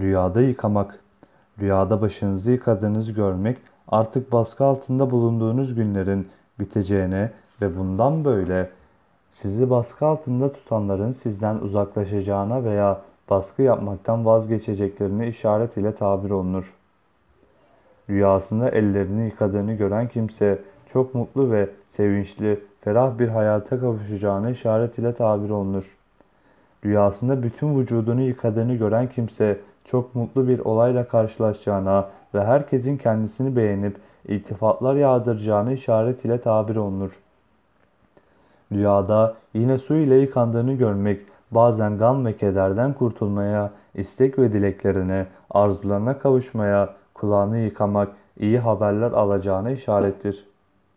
Rüyada yıkamak. Rüyada başınızı yıkadığınızı görmek artık baskı altında bulunduğunuz günlerin biteceğine ve bundan böyle sizi baskı altında tutanların sizden uzaklaşacağına veya baskı yapmaktan vazgeçeceklerine işaret ile tabir olunur. Rüyasında ellerini yıkadığını gören kimse çok mutlu ve sevinçli, ferah bir hayata kavuşacağına işaret ile tabir olunur. Rüyasında bütün vücudunu yıkadığını gören kimse çok mutlu bir olayla karşılaşacağına ve herkesin kendisini beğenip iltifatlar yağdıracağına işaret ile tabir olunur. Rüyada yine su ile yıkandığını görmek bazen gam ve kederden kurtulmaya, istek ve dileklerine, arzularına kavuşmaya, kulağını yıkamak, iyi haberler alacağına işarettir.